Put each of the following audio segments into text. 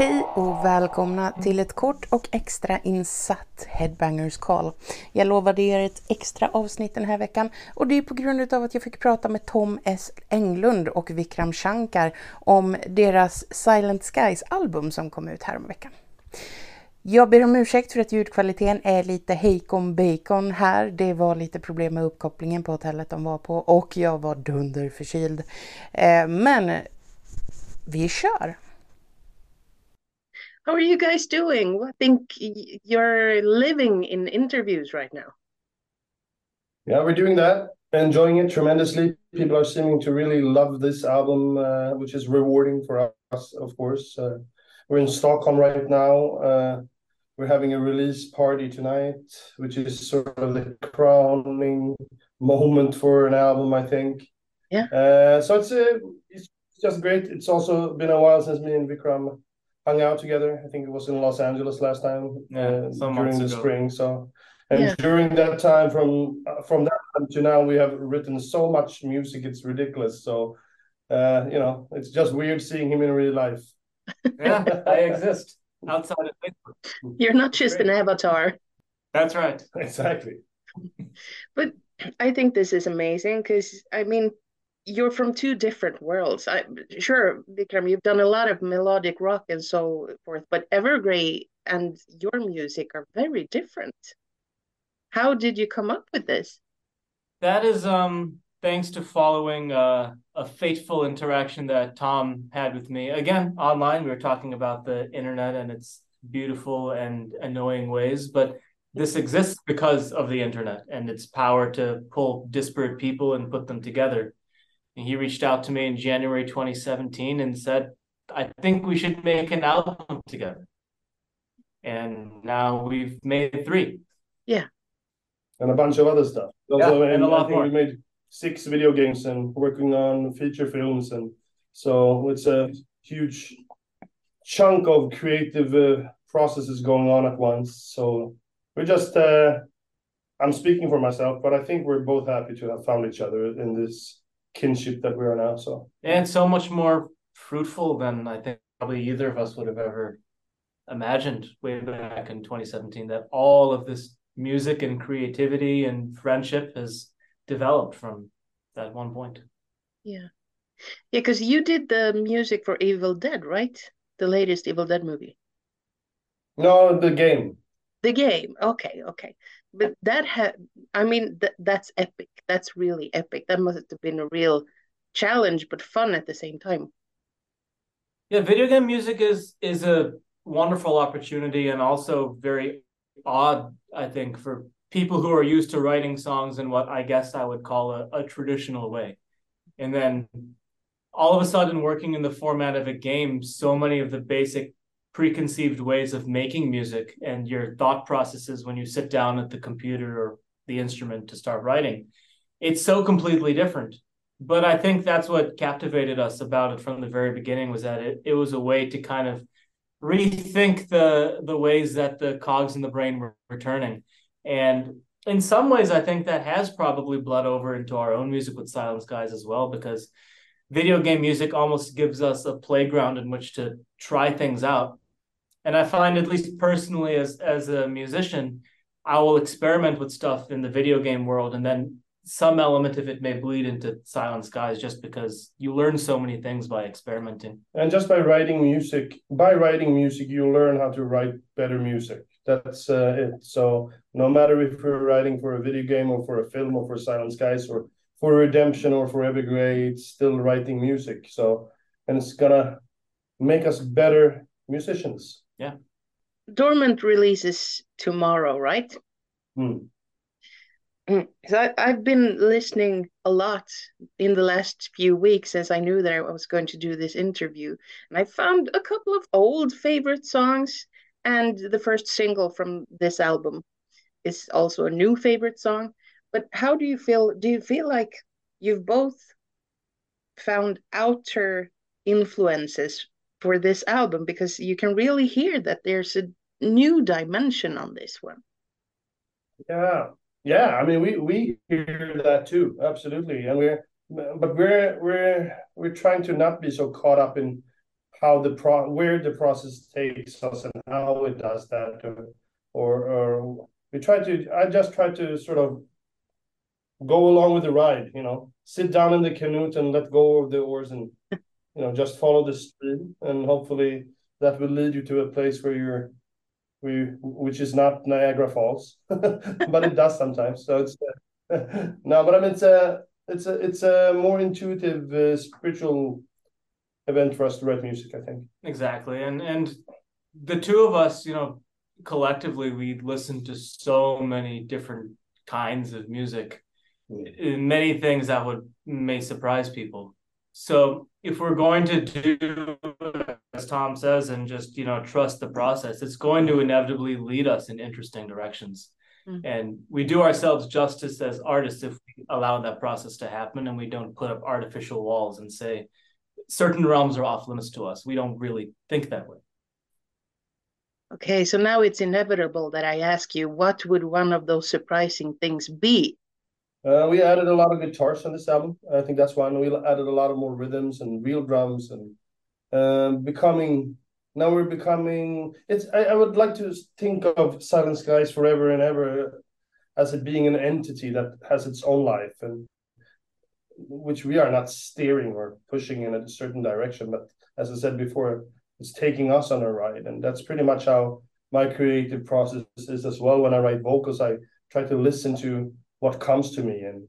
Hej och välkomna till ett kort och extra insatt Headbangers Call. Jag lovade er ett extra avsnitt den här veckan och det är på grund av att jag fick prata med Tom S. Englund och Vikram Shankar om deras Silent Skies album som kom ut här om veckan. Jag ber om ursäkt för att ljudkvaliteten är lite hejkon bacon här. Det var lite problem med uppkopplingen på hotellet de var på och jag var dunderförkyld. Eh, men vi kör! How are you guys doing? I think you're living in interviews right now. Yeah, we're doing that, enjoying it tremendously. People are seeming to really love this album, uh, which is rewarding for us, of course. Uh, we're in Stockholm right now. Uh, we're having a release party tonight, which is sort of the crowning moment for an album, I think. Yeah. Uh, so it's uh, it's just great. It's also been a while since me and Vikram hung out together. I think it was in Los Angeles last time yeah, uh, during the ago. spring. So, and Yeah. during that time, from uh, from that time to now, we have written so much music. It's ridiculous. So, uh, you know, it's just weird seeing him in real life. Yeah, I exist outside of Facebook. You're not just an avatar. That's right. Exactly. But I think this is amazing because I mean, you're from two different worlds. I sure, Vikram, you've done a lot of melodic rock and so forth, but Evergrey and your music are very different. How did you come up with this? That is um thanks to following uh, a fateful interaction that Tom had with me. Again, online, we were talking about the internet and its beautiful and annoying ways, but this exists because of the internet and its power to pull disparate people and put them together. And he reached out to me in January 2017 and said, I think we should make an album together. And now we've made three. Yeah. and a bunch of other stuff. Yeah, Also, and a I lot think more. we made six video games and working on feature films, and so it's a huge chunk of creative uh, processes going on at once. So we're just, uh, I'm speaking for myself, but I think we're both happy to have found each other in this kinship that we are now. So and so much more fruitful than I think probably either of us would have ever imagined way back in 2017 that all of this music and creativity and friendship has developed from that one point. Yeah. Yeah, because you did the music for Evil Dead, right? The latest Evil Dead movie. no, the game. The game. Okay, okay. But that had, I mean, th that's epic. That's really epic. That must have been a real challenge, but fun at the same time. Yeah, video game music is is a wonderful opportunity and also very odd, I think, for people who are used to writing songs in what I guess I would call a, a traditional way. And then all of a sudden working in the format of a game, so many of the basic preconceived ways of making music and your thought processes when you sit down at the computer or the instrument to start writing, it's so completely different but I think that's what captivated us about it from the very beginning was that it, it was a way to kind of rethink the the ways that the cogs in the brain were returning. And in some ways, I think that has probably bled over into our own music with Silent Skies as well, because video game music almost gives us a playground in which to try things out. And I find, at least personally, as as a musician, I will experiment with stuff in the video game world, and then some element of it may bleed into Silent Skies just because you learn so many things by experimenting. And just by writing music, by writing music, you learn how to write better music. That's uh, it. So no matter if we're writing for a video game or for a film or for Silent Skies or for Redemption or for Evergrey, it's still writing music. So and it's gonna make us better musicians. Yeah. Dormant releases tomorrow, right? Hmm. Mm. So I, I've been listening a lot in the last few weeks as I knew that I was going to do this interview. And I found a couple of old favorite songs, and the first single from this album is also a new favorite song. But how do you feel? Do you feel like you've both found outer influences for this album? Because you can really hear that there's a new dimension on this one. Yeah, yeah. I mean, we we hear that too, absolutely. And we're but we're we're we're trying to not be so caught up in how the pro where the process takes us and how it does that uh, or or we try to i just try to sort of go along with the ride you know sit down in the canoe and let go of the oars and you know just follow the stream and hopefully that will lead you to a place where you're we which is not niagara falls but it does sometimes. So it's no but i mean it's a it's a it's a more intuitive uh, spiritual event for us to write music i think. Exactly and and the two of us you know collectively we listen to so many different kinds of music. Mm. many things that would may surprise people so if we're going to do as tom says and just you know trust the process it's going to inevitably lead us in interesting directions mm-hmm. and we do ourselves justice as artists if we allow that process to happen and we don't put up artificial walls and say certain realms are off limits to us we don't really think that way Okay, so now it's inevitable that I ask you, what would one of those surprising things be? Uh, we added a lot of guitars on this album. I think that's one. We added a lot of more rhythms and real drums and uh, becoming. Now we're becoming. It's. I, I would like to think of Silent Skies forever and ever as it being an entity that has its own life and which we are not steering or pushing in a certain direction. But as I said before, it's taking us on a ride and that's pretty much how my creative process is as well when i write vocals i try to listen to what comes to me. And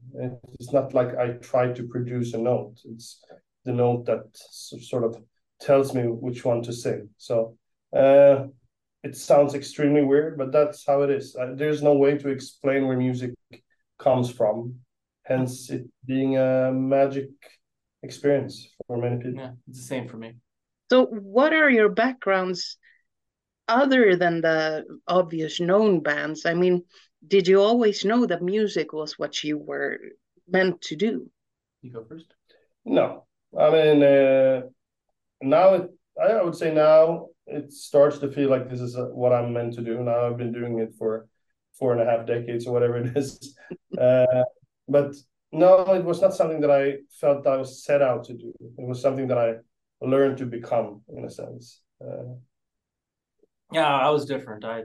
it's not like i try to produce a note. It's the note that sort of tells me which one to sing. So uh, it sounds extremely weird but that's how it is. Uh, there's no way to explain where music comes from hence it being a magic experience for many people. Yeah it's the same for me. So, what are your backgrounds other than the obvious known bands? I mean, did you always know that music was what you were meant to do? You go first. No, I mean, uh, now it, I would say now it starts to feel like this is uh, what I'm meant to do. Now I've been doing it for four and a half decades or whatever it is. uh, but no, it was not something that I felt I was set out to do. It was something that I learned to become in a sense uh, yeah i was different i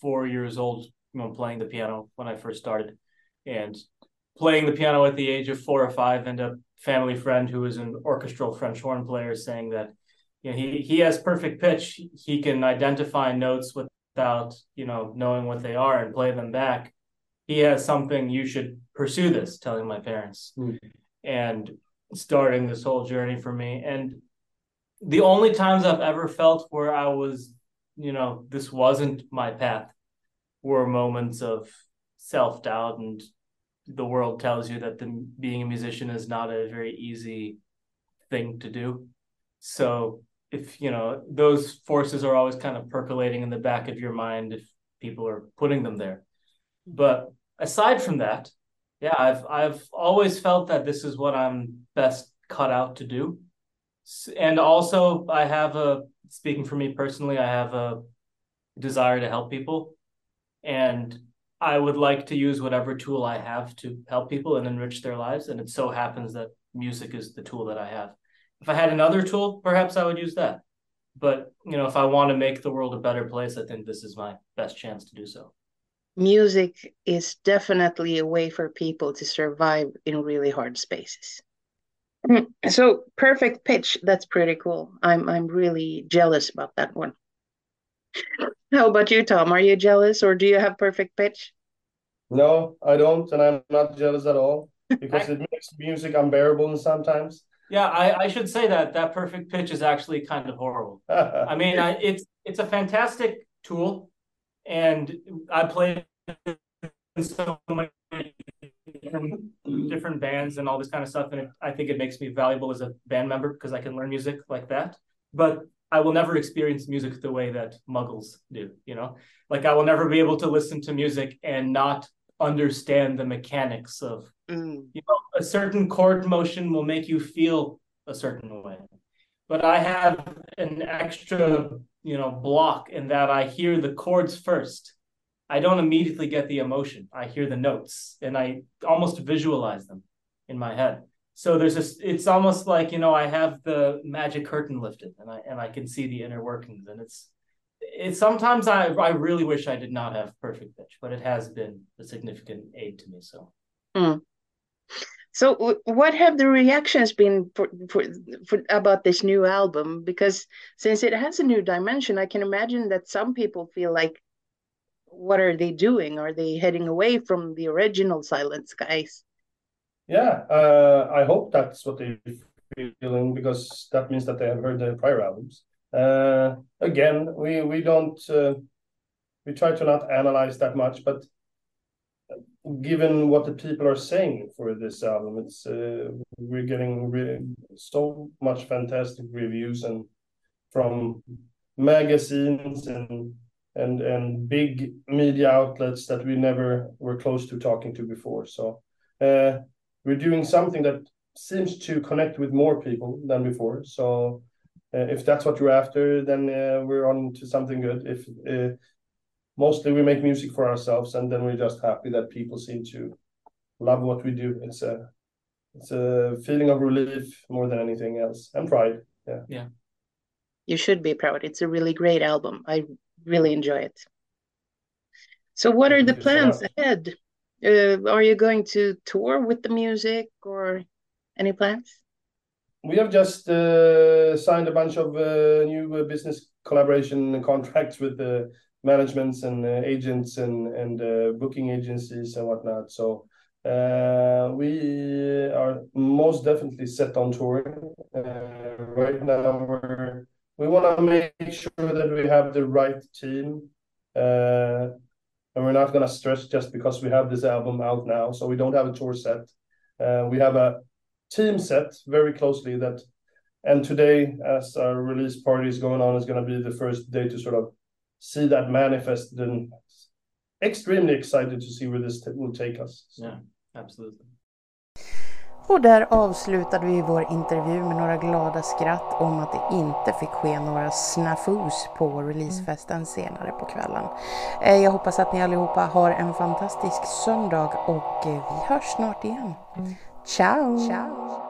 four years old you know playing the piano when i first started. And playing the piano at the age of four or five and a family friend who was an orchestral french horn player saying that you know, he he has perfect pitch. He can identify notes without you know knowing what they are and play them back. He has something you should pursue this telling my parents. Mm. and starting this whole journey for me. And the only times i've ever felt where i was you know this wasn't my path were moments of self-doubt and the world tells you that the, being a musician is not a very easy thing to do. So if you know those forces are always kind of percolating in the back of your mind if people are putting them there. But aside from that yeah i've i've always felt that this is what i'm best cut out to do. And also i have a speaking for me personally i have a desire to help people and i would like to use whatever tool i have to help people and enrich their lives and it so happens that music is the tool that i have if I had another tool, perhaps I would use that. But you know, if I want to make the world a better place, I think this is my best chance to do so. Music is definitely a way for people to survive in really hard spaces. Mm-hmm. So perfect pitch, that's pretty cool. I'm I'm really jealous about that one. How about you, Tom? Are you jealous or do you have perfect pitch? No, I don't, and I'm not jealous at all because it makes music unbearable sometimes. Yeah, I, I should say that that perfect pitch is actually kind of horrible. I mean, I, it's it's a fantastic tool, and I play in so many different, bands and all this kind of stuff, and it, I think it makes me valuable as a band member because I can learn music like that. But I will never experience music the way that Muggles do. You know, like I will never be able to listen to music and not understand the mechanics of mm. you know a certain chord motion will make you feel a certain way but i have an extra you know block in that i hear the chords first I don't immediately get the emotion. I hear the notes and I almost visualize them in my head. So there's this it's almost like, you know, I have the magic curtain lifted and I and I can see the inner workings and it's it's sometimes I I really wish I did not have perfect pitch, but it has been a significant aid to me. So mm. So, what have the reactions been for, for, for about this new album? Because since it has a new dimension, I can imagine that some people feel like what are they doing? Are they heading away from the original Silent Skies? Yeah, uh, I hope that's what they're feeling because that means that they have heard the prior albums. Uh, again, we we don't uh, we try to not analyze that much, but given what the people are saying for this album, it's uh, we're getting really so much fantastic reviews and from magazines and and and big media outlets that we never were close to talking to before. So uh, we're doing something that seems to connect with more people than before. So uh, if that's what you're after, then uh, we're on to something good. If uh, mostly we make music for ourselves, and then we're just happy that people seem to love what we do. It's a it's a feeling of relief more than anything else, and pride. Yeah. Yeah. You should be proud. It's a really great album. I really enjoy it. So, what are the plans ahead? Uh, are you going to tour with the music or any plans? We have just uh, signed a bunch of uh, new uh, business collaboration contracts with the managements and uh, agents and and uh, booking agencies and whatnot. So we are most definitely set on touring. right now, we're make sure that we have the right team. Uh, and we're not going to stress just because we have this album out now. So we don't have a tour set. Uh, we have a team set very closely that, and today, as our release party is going on, is going to be the first day to sort of see that manifest. And extremely excited to see where this will take us. So. Yeah, absolutely. Och där avslutade vi vår intervju med några glada skratt om att det inte fick ske några snafus på releasefesten senare på kvällen. Eh, jag hoppas att ni allihopa har en fantastisk söndag och eh, vi hörs snart igen. Ciao! Ciao.